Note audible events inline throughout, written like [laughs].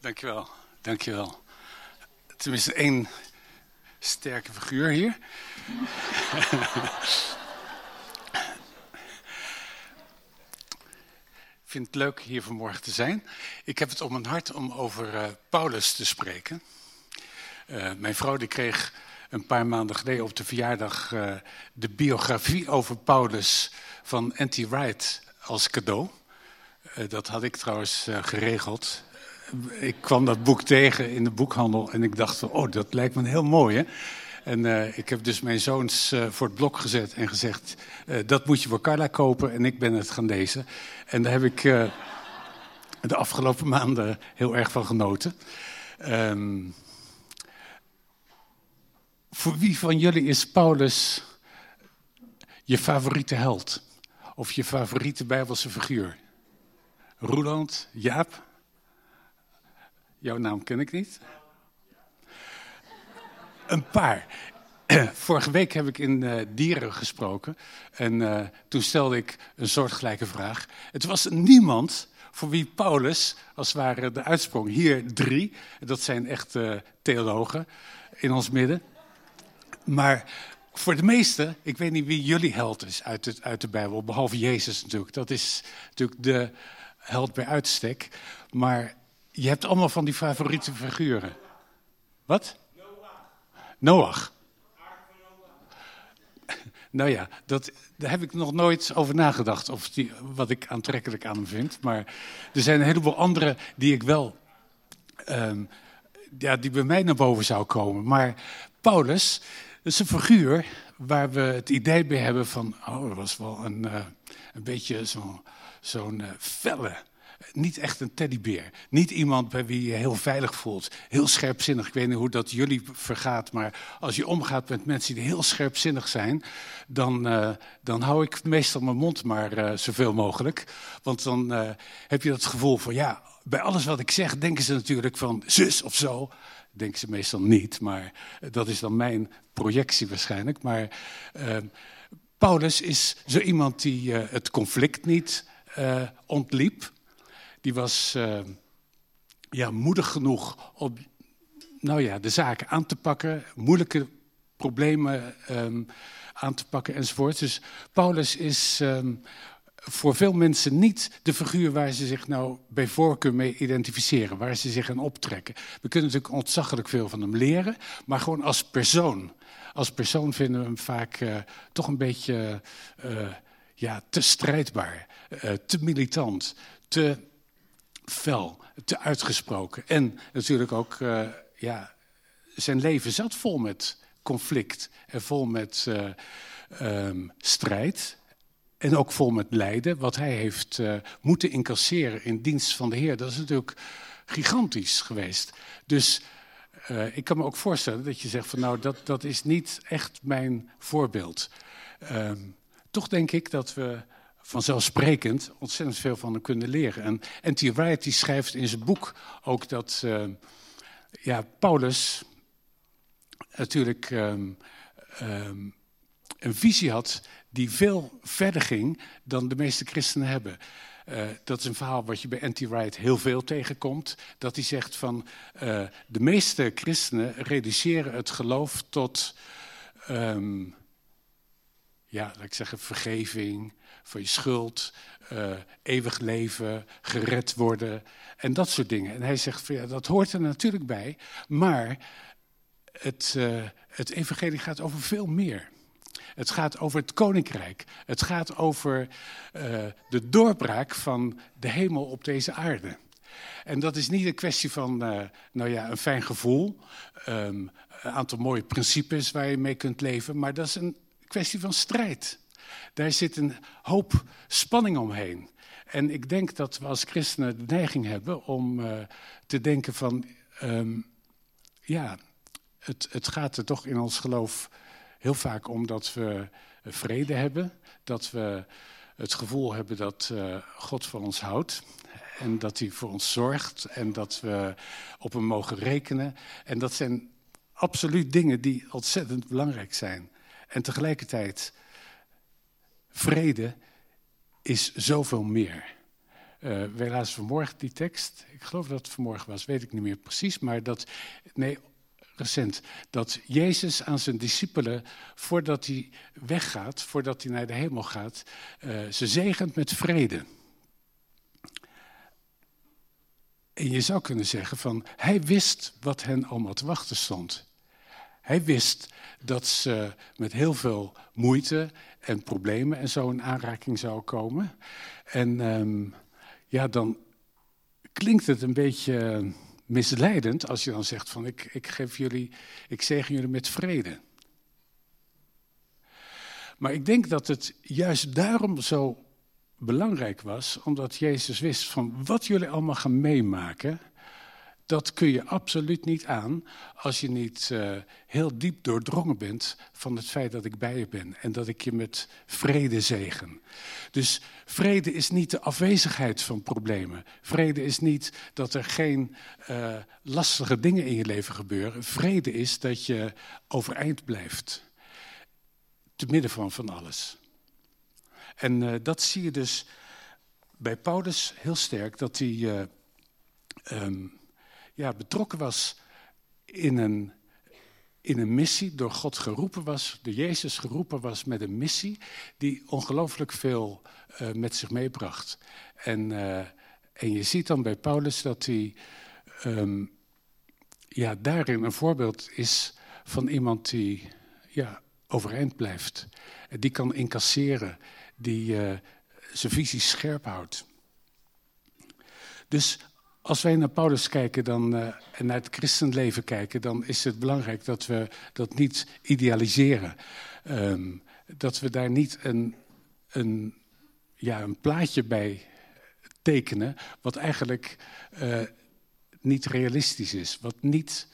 Dankjewel, dankjewel. Tenminste één sterke figuur hier. [laughs] Ik vind het leuk hier vanmorgen te zijn. Ik heb het op mijn hart om over uh, Paulus te spreken. Uh, mijn vrouw die kreeg een paar maanden geleden op de verjaardag uh, de biografie over Paulus van N.T. Wright als cadeau. dat had ik trouwens geregeld ik kwam dat boek tegen in de boekhandel en ik dacht, oh, dat lijkt me heel mooi, hè? En uh, ik heb dus mijn zoons uh, voor het blok gezet en gezegd, uh, dat moet je voor Carla kopen en ik ben het gaan lezen. En daar heb ik de afgelopen maanden heel erg van genoten. Um, voor wie van jullie is Paulus je favoriete held? Of je favoriete Bijbelse figuur? Roeland, Jaap? Jouw naam ken ik niet. Een paar. [clears throat] Vorige week heb ik in uh, Dieren gesproken. En uh, toen stelde ik een soortgelijke vraag. Het was niemand voor wie Paulus, als het ware, de uitsprong. Hier drie, dat zijn echt uh, theologen in ons midden. Maar voor de meesten, ik weet niet wie jullie held is uit, het, uit de Bijbel, behalve Jezus natuurlijk. Dat is natuurlijk de held bij uitstek. Maar je hebt allemaal van die favoriete figuren. Wat? Noach. Nou ja, dat, daar heb ik nog nooit over nagedacht, of die, wat ik aantrekkelijk aan hem vind. Maar er zijn een heleboel andere die ik wel, um, ja, die bij mij naar boven zou komen. Maar Paulus, is een figuur waar we het idee bij hebben van, oh, dat was wel een, uh, een beetje zo'n zo'n uh, felle, niet echt een teddybeer. Niet iemand bij wie je heel veilig voelt. Heel scherpzinnig. Ik weet niet hoe dat jullie vergaat. Maar als je omgaat met mensen die heel scherpzinnig zijn. dan, uh, dan hou ik meestal mijn mond maar uh, zoveel mogelijk. Want dan uh, heb je dat gevoel van ja. Bij alles wat ik zeg, denken ze natuurlijk van zus of zo. Denken ze meestal niet, maar dat is dan mijn projectie waarschijnlijk. Maar Paulus is zo iemand die het conflict niet ontliep die was uh, ja, moedig genoeg om nou ja, de zaken aan te pakken, moeilijke problemen um, aan te pakken enzovoort. Dus Paulus is um, voor veel mensen niet de figuur waar ze zich nou bij voorkeur mee identificeren, waar ze zich aan optrekken. We kunnen natuurlijk ontzaglijk veel van hem leren, maar gewoon als persoon. Als persoon vinden we hem vaak uh, toch een beetje uh, ja, te strijdbaar, te militant, te fel, te uitgesproken. En natuurlijk ook, uh, ja, zijn leven zat vol met conflict en vol met uh, um, strijd. En ook vol met lijden, wat hij heeft uh, moeten incasseren in dienst van de Heer. Dat is natuurlijk gigantisch geweest. Dus ik kan me ook voorstellen dat je zegt van nou, dat, dat is niet echt mijn voorbeeld. Uh, toch denk ik dat we vanzelfsprekend ontzettend veel van hem kunnen leren. En N.T. Wright die schrijft in zijn boek ook dat uh, ja, Paulus natuurlijk um, um, een visie had die veel verder ging dan de meeste christenen hebben. Uh, dat is een verhaal wat je bij N.T. Wright heel veel tegenkomt. Dat hij zegt van uh, de meeste christenen reduceren het geloof tot, um, ja, laat ik zeggen, vergeving, van je schuld, uh, eeuwig leven, gered worden en dat soort dingen. En hij zegt, van, ja, dat hoort er natuurlijk bij, maar het, uh, het evangelie gaat over veel meer. Het gaat over het koninkrijk. Het gaat over uh, de doorbraak van de hemel op deze aarde. En dat is niet een kwestie van nou ja, een fijn gevoel, um, een aantal mooie principes waar je mee kunt leven, maar dat is een kwestie van strijd. Daar zit een hoop spanning omheen. En ik denk dat we als christenen de neiging hebben om uh, te denken van, um, ja, het, het gaat er toch in ons geloof heel vaak om dat we vrede hebben, dat we het gevoel hebben dat uh, God van ons houdt en dat hij voor ons zorgt en dat we op hem mogen rekenen. En dat zijn absoluut dingen die ontzettend belangrijk zijn. En tegelijkertijd Vrede is zoveel meer. Uh, wij lazen vanmorgen die tekst. Ik geloof dat het vanmorgen was, weet ik niet meer precies. Maar dat, nee, recent. Dat Jezus aan zijn discipelen, voordat hij weggaat, voordat hij naar de hemel gaat, uh, ze zegent met vrede. En je zou kunnen zeggen van, hij wist wat hen allemaal te wachten stond. Hij wist dat ze met heel veel moeite en problemen en zo in aanraking zou komen. En um, ja, dan klinkt het een beetje misleidend als je dan zegt van ik, ik geef jullie, ik zegen jullie met vrede. Maar ik denk dat het juist daarom zo belangrijk was, omdat Jezus wist van wat jullie allemaal gaan meemaken, dat kun je absoluut niet aan als je niet uh, heel diep doordrongen bent van het feit dat ik bij je ben en dat ik je met vrede zegen. Dus vrede is niet de afwezigheid van problemen. Vrede is niet dat er geen uh, lastige dingen in je leven gebeuren. Vrede is dat je overeind blijft, te midden van van alles. En uh, dat zie je dus bij Paulus heel sterk, dat hij um, ja, betrokken was in een, in een missie, door God geroepen was, door Jezus geroepen was met een missie die ongelooflijk veel uh, met zich meebracht. En, uh, en je ziet dan bij Paulus dat hij um, ja, daarin een voorbeeld is van iemand die ja, overeind blijft. Die kan incasseren, die uh, zijn visie scherp houdt. Dus als wij naar Paulus kijken dan, uh, en naar het christenleven kijken, dan is het belangrijk dat we dat niet idealiseren. Um, dat we daar niet een, een, ja, een plaatje bij tekenen, wat eigenlijk uh, niet realistisch is. Wat niet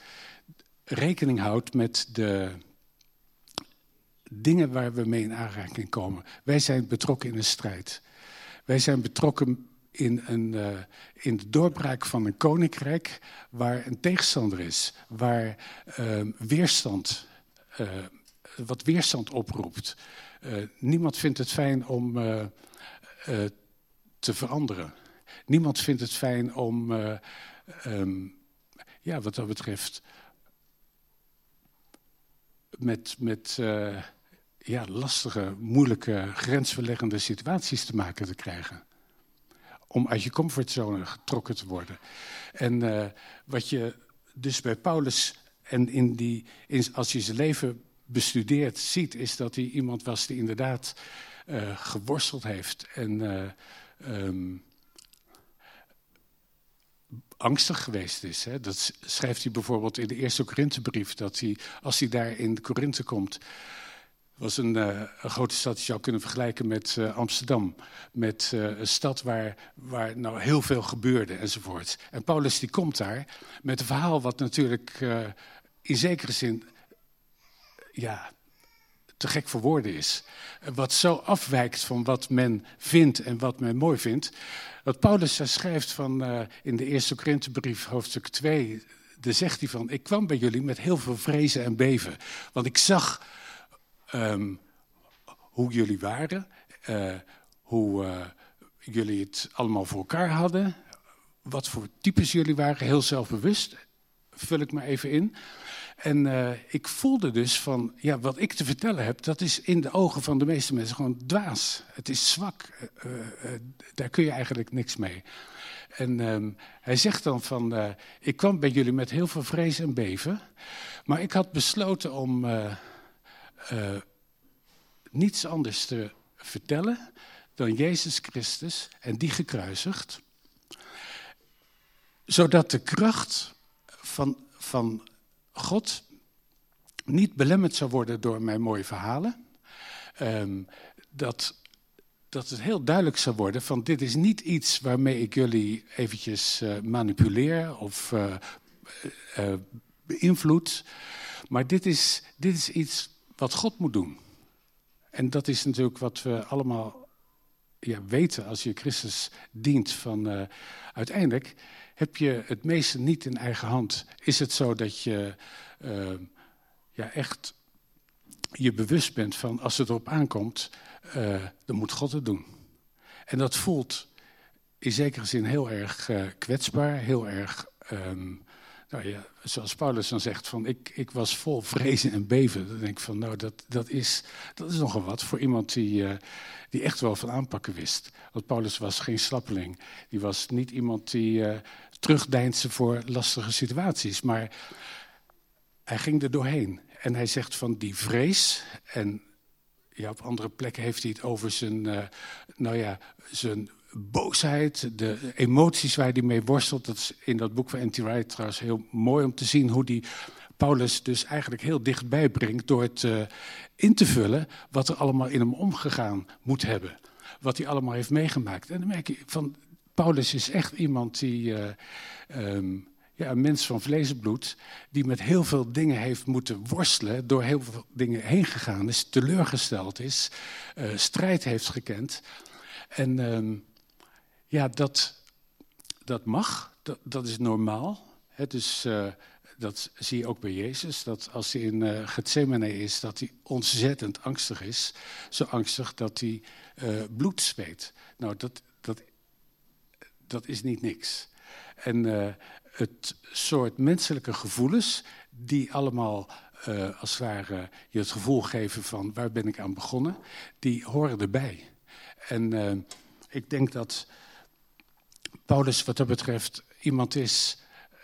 rekening houdt met de dingen waar we mee in aanraking komen. Wij zijn betrokken in een strijd. Wij zijn betrokken in, een, uh, in de doorbraak van een koninkrijk waar een tegenstander is, waar uh, weerstand, uh, wat weerstand oproept. niemand vindt het fijn om te veranderen. Niemand vindt het fijn om, um, ja, wat dat betreft, met, met ja, lastige, moeilijke, grensverleggende situaties te maken te krijgen om uit je comfortzone getrokken te worden. En uh, wat je dus bij Paulus en in die, in, als je zijn leven bestudeert, ziet, is dat hij iemand was die inderdaad uh, geworsteld heeft en uh, um, angstig geweest is. Hè. Dat schrijft hij bijvoorbeeld in de eerste Korinthebrief, dat hij, als hij daar in Korinthe komt, was een, uh, een, grote stad, je zou kunnen vergelijken met uh, Amsterdam. Met uh, een stad waar, waar nou heel veel gebeurde enzovoort. En Paulus die komt daar met een verhaal wat natuurlijk in zekere zin ja, te gek voor woorden is. Wat zo afwijkt van wat men vindt en wat men mooi vindt. Wat Paulus daar schrijft van, in de eerste Korinthebrief, hoofdstuk 2, daar zegt hij van... Ik kwam bij jullie met heel veel vrezen en beven. Want ik zag um, hoe jullie waren, uh, hoe uh, jullie het allemaal voor elkaar hadden, wat voor types jullie waren, heel zelfbewust, vul ik me even in. En uh, ik voelde dus van, ja, wat ik te vertellen heb, dat is in de ogen van de meeste mensen gewoon dwaas. Het is zwak, daar kun je eigenlijk niks mee. En um, hij zegt dan van, ik kwam bij jullie met heel veel vrees en beven, maar ik had besloten om niets anders te vertellen dan Jezus Christus en die gekruisigd. Zodat de kracht van, van God niet belemmerd zou worden door mijn mooie verhalen. Um, dat, dat het heel duidelijk zou worden van dit is niet iets waarmee ik jullie eventjes uh, manipuleer of uh, beïnvloed. Maar dit is, dit is iets wat God moet doen. En dat is natuurlijk wat we allemaal ja, weten als je Christus dient. Van, uh, uiteindelijk heb je het meeste niet in eigen hand. Is het zo dat je uh, ja, echt je bewust bent van als het erop aankomt, uh, dan moet God het doen. En dat voelt in zekere zin heel erg uh, kwetsbaar, heel erg, um, nou ja, zoals Paulus dan zegt, van ik, ik was vol vrezen en beven. Dan denk ik van, nou, dat, dat, is, dat is nogal wat voor iemand die, uh, die echt wel van aanpakken wist. Want Paulus was geen slappeling. Die was niet iemand die uh, terugdeinsde voor lastige situaties. Maar hij ging er doorheen. En hij zegt van die vrees en ja, op andere plekken heeft hij het over zijn, uh, nou ja, zijn boosheid, de emoties waar hij mee worstelt. Dat is in dat boek van N.T. Wright trouwens heel mooi om te zien hoe die Paulus dus eigenlijk heel dichtbij brengt door het uh, in te vullen wat er allemaal in hem omgegaan moet hebben. Wat hij allemaal heeft meegemaakt. En dan merk je van, Paulus is echt iemand die... Uh, um, ja, een mens van vlees en bloed, die met heel veel dingen heeft moeten worstelen, door heel veel dingen heen gegaan is, teleurgesteld is, uh, strijd heeft gekend. En uh, ja, dat, dat mag, dat, dat is normaal. Hè, dus uh, dat zie je ook bij Jezus, dat als hij in uh, Gethsemane is, dat hij ontzettend angstig is. Zo angstig dat hij bloed zweet. Nou, dat, dat, dat is niet niks. En het soort menselijke gevoelens die allemaal als het ware je het gevoel geven van waar ben ik aan begonnen, die horen erbij. En ik denk dat Paulus wat dat betreft iemand is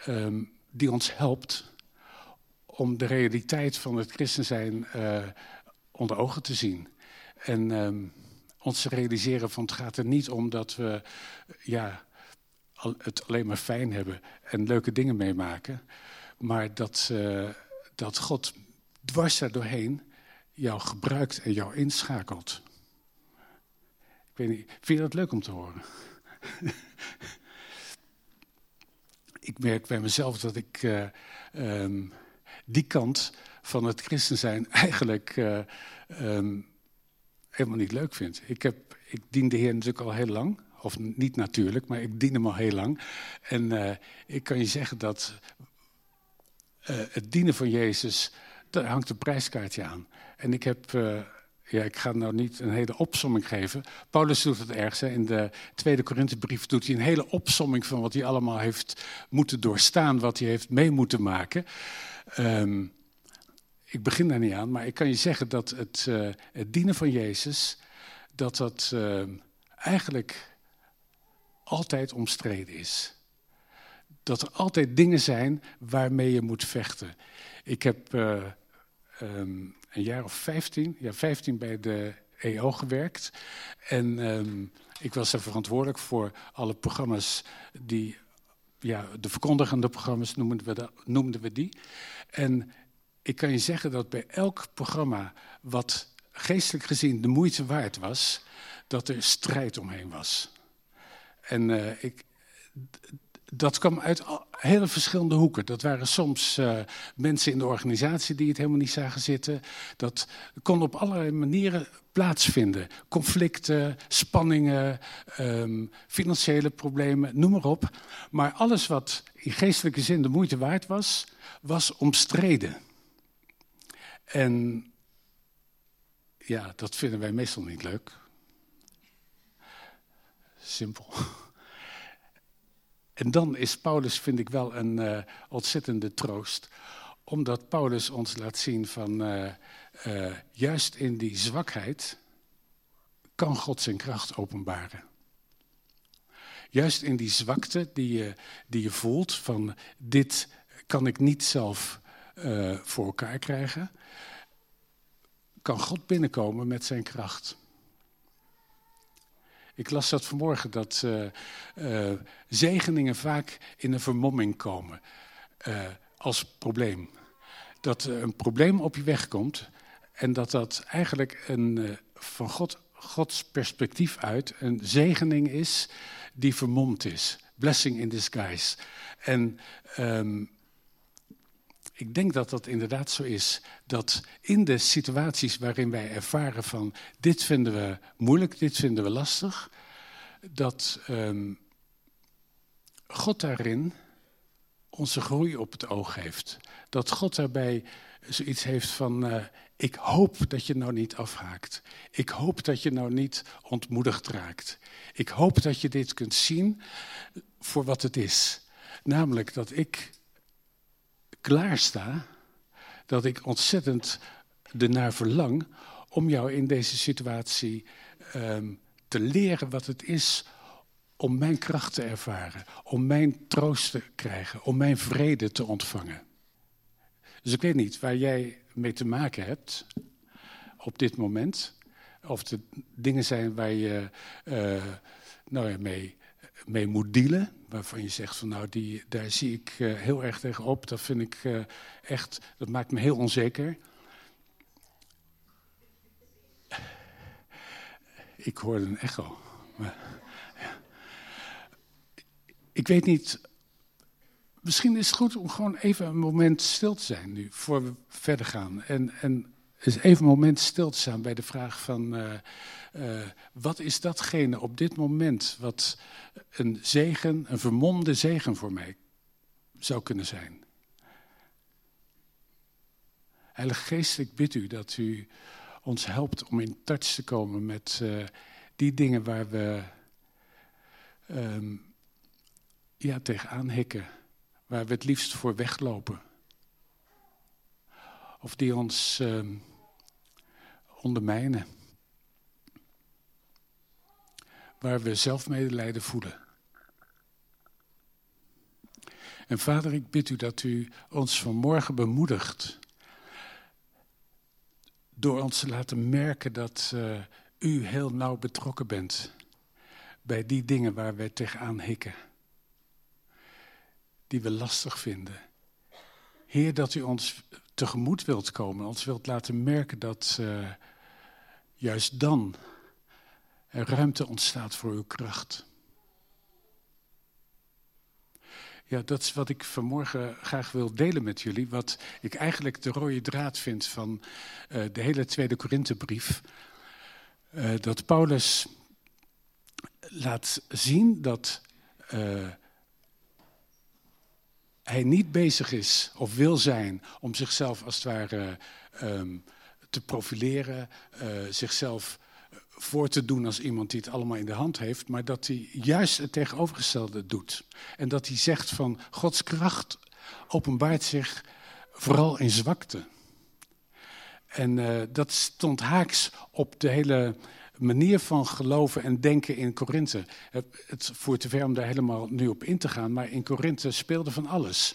um, die ons helpt om de realiteit van het christen zijn uh, onder ogen te zien. En um, ons te realiseren van het gaat er niet om dat we ja, het alleen maar fijn hebben en leuke dingen meemaken. Maar dat, uh, dat God dwars daar doorheen jou gebruikt en jou inschakelt. Ik weet niet, vind je dat leuk om te horen? [laughs] ik merk bij mezelf dat ik uh, um, die kant van het christen zijn [laughs] eigenlijk uh, um, helemaal niet leuk vind. Ik, heb, ik dien de Heer natuurlijk al heel lang. Of niet natuurlijk, maar ik dien hem al heel lang. En uh, ik kan je zeggen dat het dienen van Jezus, daar hangt een prijskaartje aan. En ik heb, ja, ik ga nou niet een hele opsomming geven. Paulus doet het ergens. In de tweede Korinthebrief doet hij een hele opsomming van wat hij allemaal heeft moeten doorstaan, wat hij heeft mee moeten maken. Um, ik begin daar niet aan, maar ik kan je zeggen dat het, het dienen van Jezus, dat dat eigenlijk altijd omstreden is. Dat er altijd dingen zijn waarmee je moet vechten. Ik heb uh, um, een jaar of 15, ja, 15 bij de EO gewerkt. En um, ik was er verantwoordelijk voor alle programma's die, ja, de verkondigende programma's noemden we, dat, noemden we die. En ik kan je zeggen dat bij elk programma wat geestelijk gezien de moeite waard was, dat er strijd omheen was. En uh, ik, dat kwam uit hele verschillende hoeken. Dat waren soms uh, mensen in de organisatie die het helemaal niet zagen zitten. Dat kon op allerlei manieren plaatsvinden. Conflicten, spanningen, um, financiële problemen, noem maar op. Maar alles wat in geestelijke zin de moeite waard was, was omstreden. En ja, dat vinden wij meestal niet leuk. Simpel. En dan is Paulus, vind ik wel, een uh, ontzettende troost. Omdat Paulus ons laat zien van, uh, uh, juist in die zwakheid kan God zijn kracht openbaren. Juist in die zwakte die je, die je voelt van dit kan ik niet zelf voor elkaar krijgen, kan God binnenkomen met zijn kracht. Ik las dat vanmorgen, dat uh, uh, zegeningen vaak in een vermomming komen uh, als probleem. Dat een probleem op je weg komt en dat dat eigenlijk een, van God, Gods perspectief uit een zegening is die vermomd is. Blessing in disguise. En um, ik denk dat dat inderdaad zo is. Dat in de situaties waarin wij ervaren van dit vinden we moeilijk, dit vinden we lastig, dat um, God daarin onze groei op het oog heeft. Dat God daarbij zoiets heeft van, uh, ik hoop dat je nou niet afhaakt. Ik hoop dat je nou niet ontmoedigd raakt. Ik hoop dat je dit kunt zien voor wat het is. Namelijk dat ik klaar sta, dat ik ontzettend ernaar verlang om jou in deze situatie um, te leren wat het is om mijn kracht te ervaren, om mijn troost te krijgen, om mijn vrede te ontvangen. Dus ik weet niet waar jij mee te maken hebt op dit moment. Of de dingen zijn waar je uh, nou ja, mee, mee moet dealen. Waarvan je zegt van nou, die, daar zie ik uh, heel erg tegenop. Dat vind ik uh, echt, dat maakt me heel onzeker. Ik hoorde een echo. Maar, ja. Ik weet niet misschien is het goed om gewoon even een moment stil te zijn nu, voor we verder gaan. En, en even een moment stil te staan bij de vraag van, uh, uh, wat is datgene op dit moment wat een zegen, een vermomde zegen voor mij zou kunnen zijn? Heilige Geest, ik bid u dat u ons helpt om in touch te komen met uh, die dingen waar we um, ja, tegenaan hikken waar we het liefst voor weglopen. Of die ons uh, ondermijnen. Waar we zelfmedelijden voelen. En vader, ik bid u dat u ons vanmorgen bemoedigt. Door ons te laten merken dat uh, u heel nauw betrokken bent bij die dingen waar wij tegenaan hikken die we lastig vinden. Heer, dat u ons tegemoet wilt komen, ons wilt laten merken dat uh, juist dan er ruimte ontstaat voor uw kracht. Ja, dat is wat ik vanmorgen graag wil delen met jullie. Wat ik eigenlijk de rode draad vind van uh, de hele Tweede Korinthebrief. Uh, dat Paulus laat zien dat uh, hij niet bezig is of wil zijn om zichzelf als het ware um, te profileren, zichzelf voor te doen als iemand die het allemaal in de hand heeft, maar dat hij juist het tegenovergestelde doet. En dat hij zegt van Gods kracht openbaart zich vooral in zwakte. En uh, dat stond haaks op de hele manier van geloven en denken in Korinthe. Het voert te ver om daar helemaal nu op in te gaan, maar in Korinthe speelde van alles.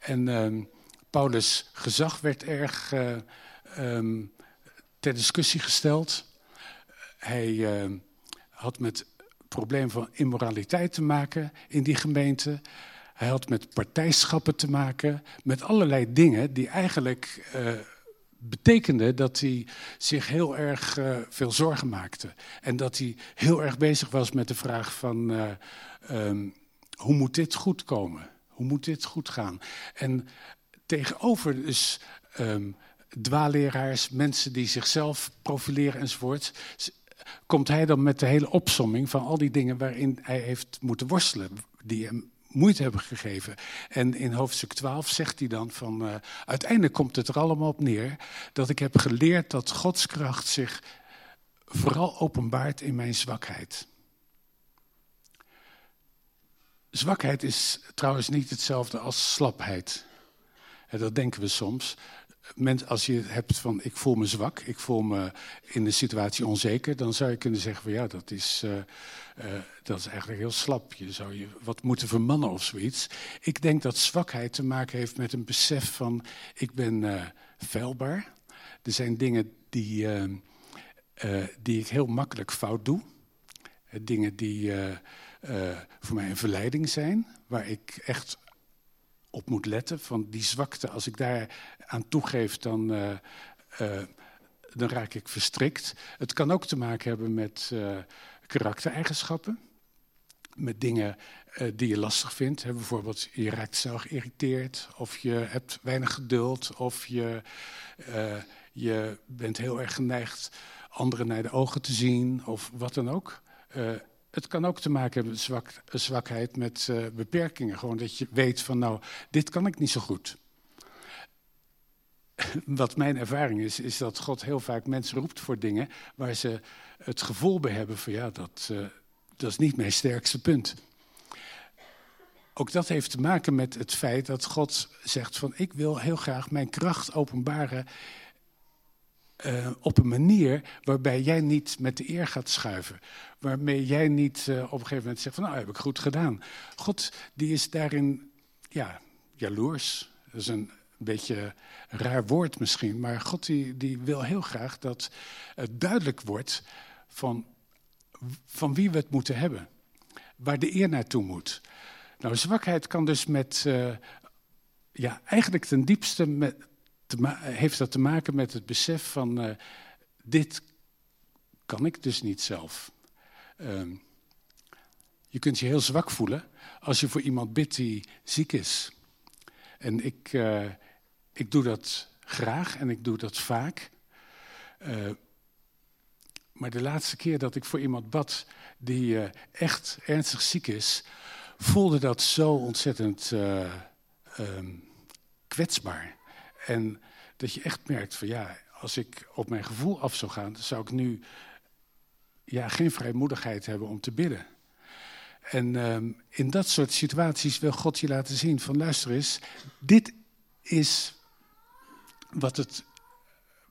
En uh, Paulus' gezag werd erg uh, um, ter discussie gesteld. Hij uh, had met het probleem van immoraliteit te maken in die gemeente. Hij had met partijschappen te maken, met allerlei dingen die eigenlijk uh, betekende dat hij zich heel erg uh, veel zorgen maakte. En dat hij heel erg bezig was met de vraag van uh, um, hoe moet dit goed komen? Hoe moet dit goed gaan? En tegenover dus um, dwaaleraars, mensen die zichzelf profileren enzovoort, komt hij dan met de hele opsomming van al die dingen waarin hij heeft moeten worstelen, die hem moeite hebben gegeven. En in hoofdstuk 12 zegt hij dan van, uh, uiteindelijk komt het er allemaal op neer dat ik heb geleerd dat Gods kracht zich vooral openbaart in mijn zwakheid. Zwakheid is trouwens niet hetzelfde als slapheid. En dat denken we soms als je het hebt van ik voel me zwak, ik voel me in de situatie onzeker, dan zou je kunnen zeggen van ja, dat is, uh, uh, dat is eigenlijk heel slap. Je zou je wat moeten vermannen of zoiets. Ik denk dat zwakheid te maken heeft met een besef van ik ben uh, feilbaar. Er zijn dingen die, die ik heel makkelijk fout doe. dingen die voor mij een verleiding zijn, waar ik echt op moet letten. Van die zwakte, als ik daar aan toegeef, dan, uh, uh, dan raak ik verstrikt. Het kan ook te maken hebben met uh, karaktereigenschappen. Met dingen die je lastig vindt. Hè, bijvoorbeeld, je raakt snel geïrriteerd. Of je hebt weinig geduld. Of je, je bent heel erg geneigd anderen naar de ogen te zien. Of wat dan ook. Het kan ook te maken hebben met zwak, zwakheid, met uh, beperkingen. Gewoon dat je weet van, nou, dit kan ik niet zo goed. [laughs] Wat mijn ervaring is, is dat God heel vaak mensen roept voor dingen waar ze het gevoel bij hebben van, ja, dat, uh, dat is niet mijn sterkste punt. Ook dat heeft te maken met het feit dat God zegt van, ik wil heel graag mijn kracht openbaren uh, op een manier waarbij jij niet met de eer gaat schuiven. Waarmee jij niet uh, op een gegeven moment zegt van nou heb ik goed gedaan. God die is daarin ja, jaloers. Dat is een beetje raar woord misschien. Maar God die, die wil heel graag dat het duidelijk wordt van, van wie we het moeten hebben. Waar de eer naartoe moet. Nou, zwakheid kan dus met, uh, ja, eigenlijk ten diepste met, heeft dat te maken met het besef van uh, dit kan ik dus niet zelf. Uh, je kunt je heel zwak voelen als je voor iemand bidt die ziek is. En ik, uh, ik doe dat graag en ik doe dat vaak. Uh, maar de laatste keer dat ik voor iemand bad die echt ernstig ziek is, voelde dat zo ontzettend um, kwetsbaar. En dat je echt merkt van ja, als ik op mijn gevoel af zou gaan, zou ik nu ja, geen vrijmoedigheid hebben om te bidden. En um, in dat soort situaties wil God je laten zien van luister eens, dit is wat het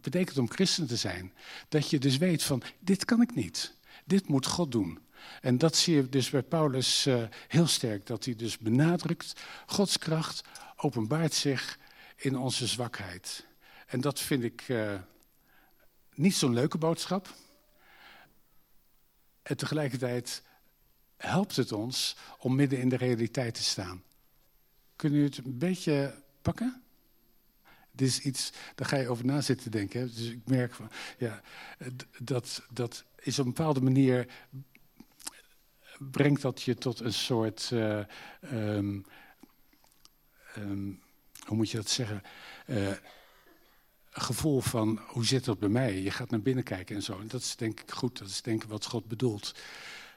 betekent om christen te zijn. Dat je dus weet van dit kan ik niet, dit moet God doen. En dat zie je dus bij Paulus uh, heel sterk, dat hij dus benadrukt, Gods kracht openbaart zich in onze zwakheid. En dat vind ik uh, niet zo'n leuke boodschap. En tegelijkertijd helpt het ons om midden in de realiteit te staan. Kunnen jullie het een beetje pakken? Dit is iets, daar ga je over na zitten denken. Hè? Dus ik merk van, ja, dat, dat is op een bepaalde manier brengt dat je tot een soort, uh, hoe moet je dat zeggen, uh, gevoel van hoe zit dat bij mij? Je gaat naar binnen kijken en zo. En dat is denk ik goed, dat is denk ik wat God bedoelt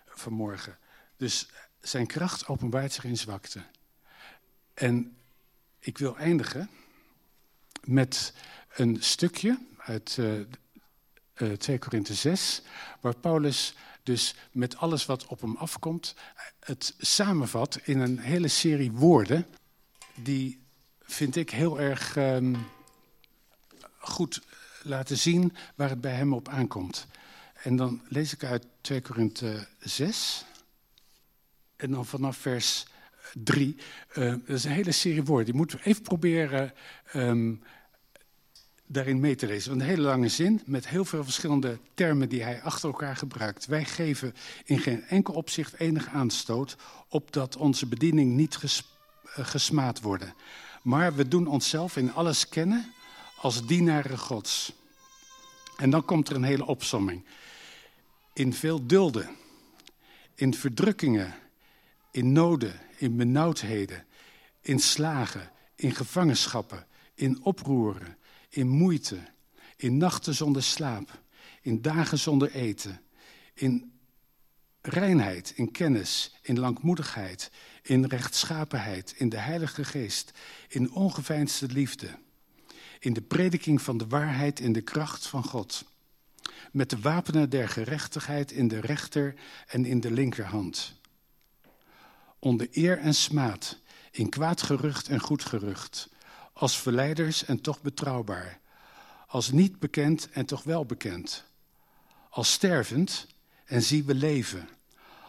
vanmorgen. Dus zijn kracht openbaart zich in zwakte. En ik wil eindigen met een stukje uit uh, uh, 2 Korinthe 6, waar Paulus dus met alles wat op hem afkomt, het samenvat in een hele serie woorden die vind ik heel erg um, goed laten zien waar het bij hem op aankomt. En dan lees ik uit 2 Korinthe 6. En dan vanaf vers 3. Uh, dat is een hele serie woorden. Die moeten we even proberen um, daarin mee te lezen. Een hele lange zin met heel veel verschillende termen die hij achter elkaar gebruikt. Wij geven in geen enkel opzicht enig aanstoot opdat onze bediening niet uh, gesmaad worden. Maar we doen onszelf in alles kennen als dienaren Gods. En dan komt er een hele opsomming. In veel dulden, in verdrukkingen, in noden, in benauwdheden, in slagen, in gevangenschappen, in oproeren, in moeite, in nachten zonder slaap, in dagen zonder eten, in reinheid, in kennis, in langmoedigheid, in rechtschapenheid, in de Heilige Geest, in ongeveinsde liefde in de prediking van de waarheid in de kracht van God. Met de wapenen der gerechtigheid in de rechter en in de linkerhand. Onder eer en smaad, in kwaad gerucht en goed gerucht. Als verleiders en toch betrouwbaar. Als niet bekend en toch wel bekend. Als stervend en zie we leven.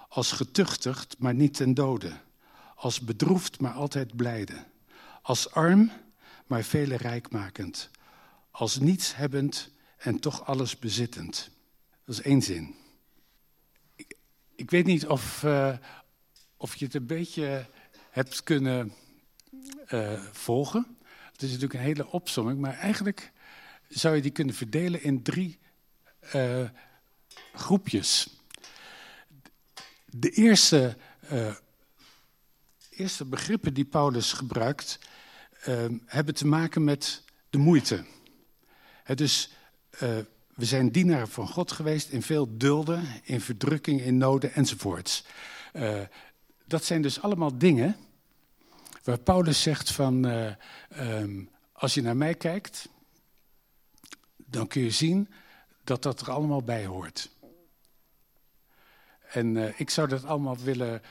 Als getuchtigd, maar niet ten dode. Als bedroefd, maar altijd blijde. Als arm maar vele rijkmakend. Als niets hebbend en toch alles bezittend. Dat is één zin. Ik, weet niet of, uh, of je het een beetje hebt kunnen uh, volgen. Het is natuurlijk een hele opsomming, maar eigenlijk zou je die kunnen verdelen in drie uh, groepjes. De eerste, eerste begrippen die Paulus gebruikt uh, hebben te maken met de moeite. Het dus we zijn dienaren van God geweest in veel dulden, in verdrukking, in noden enzovoorts. Dat zijn dus allemaal dingen waar Paulus zegt van, um, als je naar mij kijkt, dan kun je zien dat dat er allemaal bij hoort. En uh, ik zou dat allemaal willen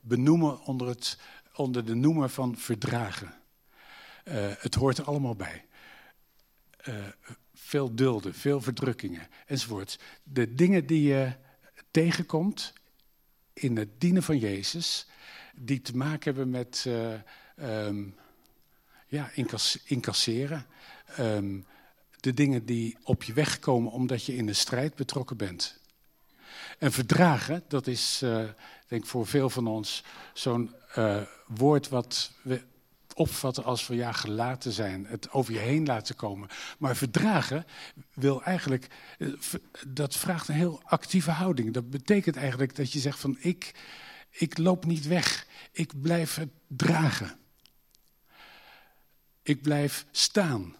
benoemen onder, het, onder de noemer van verdragen. het hoort er allemaal bij veel dulden, veel verdrukkingen enzovoort. De dingen die je tegenkomt in het dienen van Jezus, die te maken hebben met um, ja, incasseren. Um, de dingen die op je weg komen omdat je in een strijd betrokken bent. En verdragen, dat is, uh, denk voor veel van ons zo'n uh, woord wat we opvatten als van ja, gelaten zijn, het over je heen laten komen. Maar verdragen wil eigenlijk, eh, dat vraagt een heel actieve houding. Dat betekent eigenlijk dat je zegt van ik, ik loop niet weg, ik blijf het dragen. Ik blijf staan.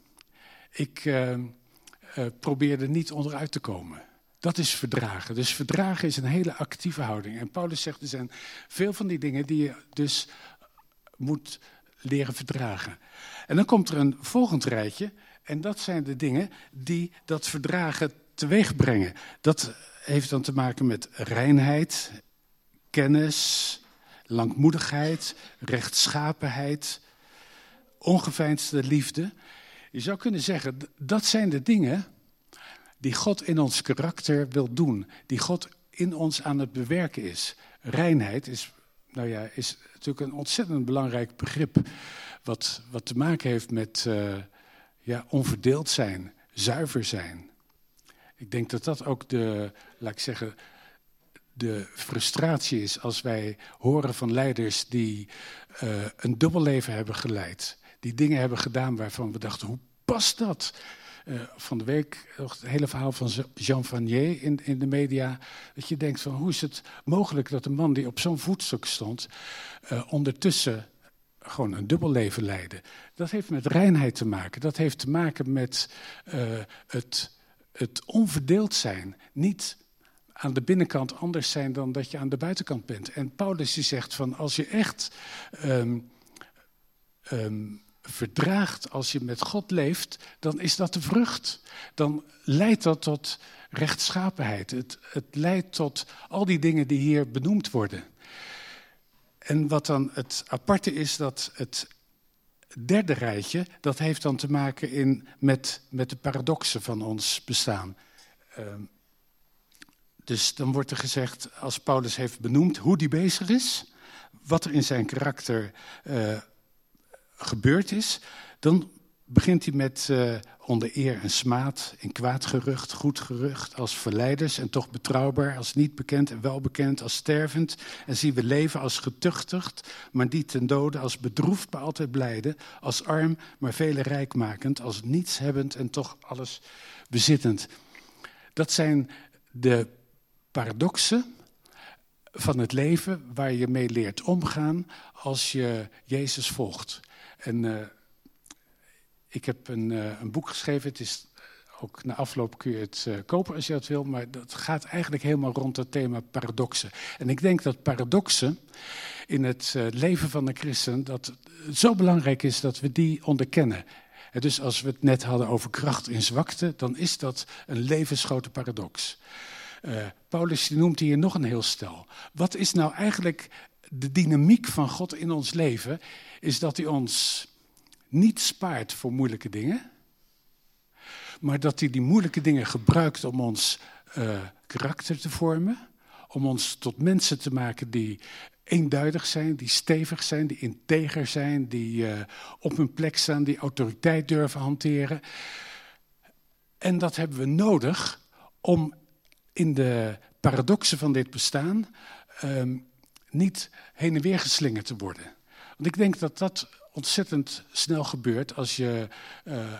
Ik uh, uh, probeer er niet onderuit te komen. Dat is verdragen. Dus verdragen is een hele actieve houding. En Paulus zegt, er zijn veel van die dingen die je dus moet leren verdragen. En dan komt er een volgend rijtje. En dat zijn de dingen die dat verdragen teweeg brengen. Dat heeft dan te maken met reinheid, kennis, langmoedigheid, rechtschapenheid, ongeveinsde liefde. Je zou kunnen zeggen, dat zijn de dingen die God in ons karakter wil doen, die God in ons aan het bewerken is. Reinheid is nou ja, is natuurlijk een ontzettend belangrijk begrip. Wat, wat te maken heeft met uh, ja, onverdeeld zijn, zuiver zijn. Ik denk dat dat ook de, laat ik zeggen, de frustratie is als wij horen van leiders die uh, een dubbelleven hebben geleid. Die dingen hebben gedaan waarvan we dachten, hoe past dat? uh, van de week het hele verhaal van Jean Vanier in, in de media. Dat je denkt van hoe is het mogelijk dat een man die op zo'n voetstuk stond, uh, ondertussen gewoon een dubbel leven leidde. Dat heeft met reinheid te maken. Dat heeft te maken met uh, het, het onverdeeld zijn. Niet aan de binnenkant anders zijn dan dat je aan de buitenkant bent. En Paulus die zegt van als je echt um, um, verdraagt als je met God leeft, dan is dat de vrucht. Dan leidt dat tot rechtschapenheid. Het, het leidt tot al die dingen die hier benoemd worden. En wat dan het aparte is, dat het derde rijtje, dat heeft dan te maken in, met, met de paradoxen van ons bestaan. Uh, dus dan wordt er gezegd, als Paulus heeft benoemd hoe die bezig is, wat er in zijn karakter uh, gebeurd is, dan begint hij met uh, onder eer en smaad, in kwaad gerucht, goed gerucht, als verleiders en toch betrouwbaar, als niet bekend en welbekend, als stervend. En zien we leven als getuchtigd, maar niet ten dode, als bedroefd, maar altijd blijde, als arm, maar vele rijkmakend, als nietshebbend en toch alles bezittend. Dat zijn de paradoxen van het leven waar je mee leert omgaan als je Jezus volgt. En uh, ik heb een, uh, een, boek geschreven. Het is ook na afloop kun je het uh, kopen als je dat wil. Maar dat gaat eigenlijk helemaal rond het thema paradoxen. En ik denk dat paradoxen in het leven van de christen... dat zo belangrijk is dat we die onderkennen. En dus als we het net hadden over kracht in zwakte... dan is dat een levensgrote paradox. Paulus noemt hier nog een heel stel. Wat is nou eigenlijk de dynamiek van God in ons leven is dat hij ons niet spaart voor moeilijke dingen, maar dat hij die moeilijke dingen gebruikt om ons uh, karakter te vormen, om ons tot mensen te maken die eenduidig zijn, die stevig zijn, die integer zijn, die uh, op hun plek staan, die autoriteit durven hanteren. En dat hebben we nodig om in de paradoxen van dit bestaan um, niet heen en weer geslingerd te worden. Want ik denk dat dat ontzettend snel gebeurt als je, uh,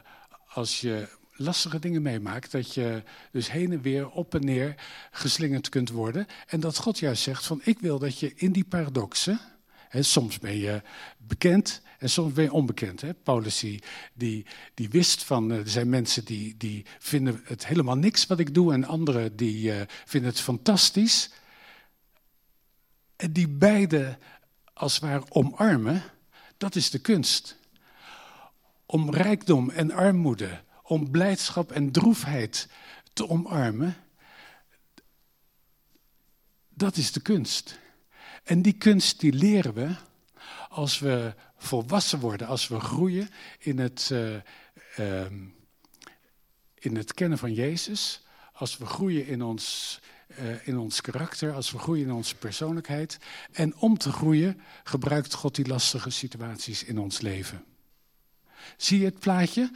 als je lastige dingen meemaakt. Dat je dus heen en weer, op en neer geslingerd kunt worden. En dat God juist zegt van ik wil dat je in die paradoxen... Hè, soms ben je bekend En soms ben je onbekend. Paulus die, die, die wist van, er zijn mensen die, die vinden het helemaal niks wat ik doe en anderen die vinden het fantastisch. En die beide als ware omarmen, dat is de kunst. Om rijkdom en armoede, om blijdschap en droefheid te omarmen, dat is de kunst. En die kunst die leren we als we volwassen worden, als we groeien in het, uh, uh, in het kennen van Jezus, als we groeien in ons in ons karakter, als we groeien in onze persoonlijkheid. En om te groeien gebruikt God die lastige situaties in ons leven. Zie je het plaatje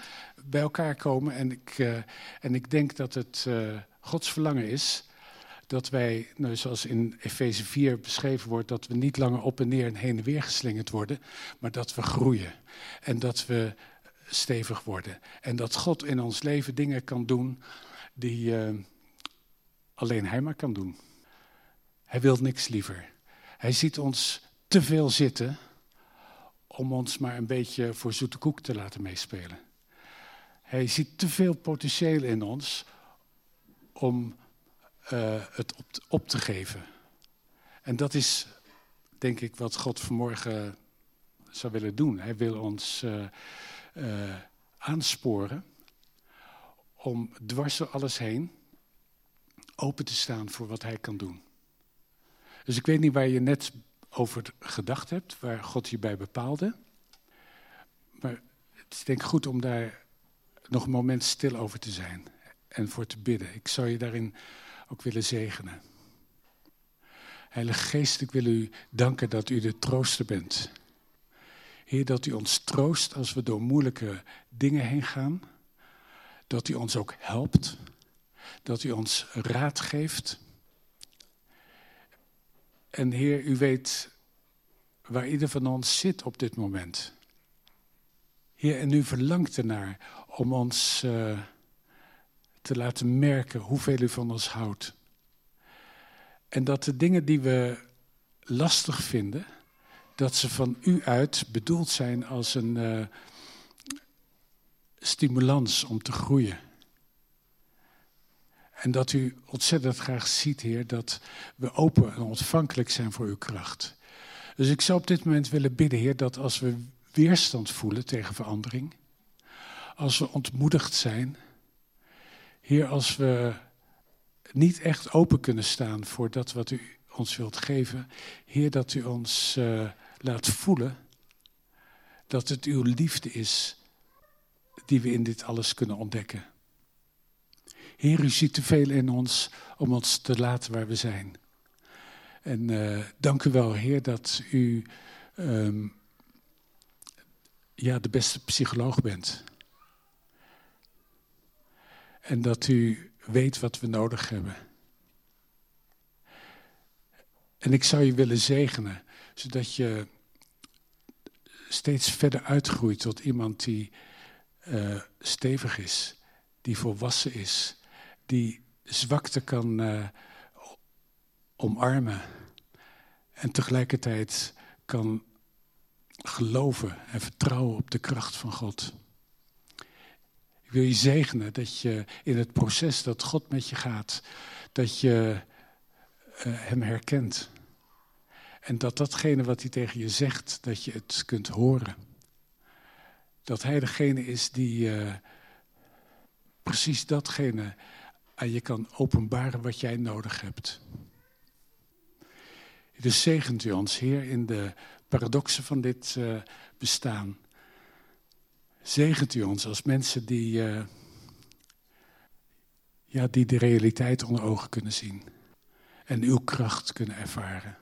bij elkaar komen? En ik, uh, en ik denk dat het uh, Gods verlangen is dat wij, nou, zoals in Efeze 4 beschreven wordt, dat we niet langer op en neer en heen en weer geslingerd worden, maar dat we groeien. En dat we stevig worden. En dat God in ons leven dingen kan doen die alleen hij maar kan doen. Hij wil niks liever. Hij ziet ons te veel zitten om ons maar een beetje voor zoete koek te laten meespelen. Hij ziet te veel potentieel in ons om uh, het op te, op te, geven. En dat is, denk ik, wat God vanmorgen zou willen doen. Hij wil ons uh, uh, aansporen om dwars door alles heen open te staan voor wat hij kan doen. Dus ik weet niet waar je net over gedacht hebt, waar God je bij bepaalde. Maar het is denk ik goed om daar nog een moment stil over te zijn en voor te bidden. Ik zou je daarin ook willen zegenen. Heilige Geest, ik wil u danken dat u de trooster bent. Heer, dat u ons troost als we door moeilijke dingen heen gaan. Dat u ons ook helpt dat u ons raad geeft. En Heer, u weet waar ieder van ons zit op dit moment. Heer, en u verlangt ernaar om ons uh, te laten merken hoeveel u van ons houdt. En dat de dingen die we lastig vinden, dat ze van u uit bedoeld zijn als een uh, stimulans om te groeien. En dat u ontzettend graag ziet, Heer, dat we open en ontvankelijk zijn voor uw kracht. Dus ik zou op dit moment willen bidden, Heer, dat als we weerstand voelen tegen verandering, als we ontmoedigd zijn, Heer, als we niet echt open kunnen staan voor dat wat u ons wilt geven, Heer, dat u ons uh, laat voelen dat het uw liefde is die we in dit alles kunnen ontdekken. Heer, u ziet te veel in ons om ons te laten waar we zijn. En uh, dank u wel, Heer, dat u um, ja, de beste psycholoog bent. En dat u weet wat we nodig hebben. En ik zou je willen zegenen, zodat je steeds verder uitgroeit tot iemand die uh, stevig is, die volwassen is, die zwakte kan uh, omarmen. En tegelijkertijd kan geloven en vertrouwen op de kracht van God. Ik wil je zegenen dat je in het proces dat God met je gaat, dat je uh, Hem herkent. En dat datgene wat Hij tegen je zegt, dat je het kunt horen. Dat Hij degene is die uh, precies datgene en je kan openbaren wat jij nodig hebt. Dus zegent u ons, Heer, in de paradoxen van dit uh, bestaan. Zegent u ons als mensen die, uh, ja, die de realiteit onder ogen kunnen zien. En uw kracht kunnen ervaren.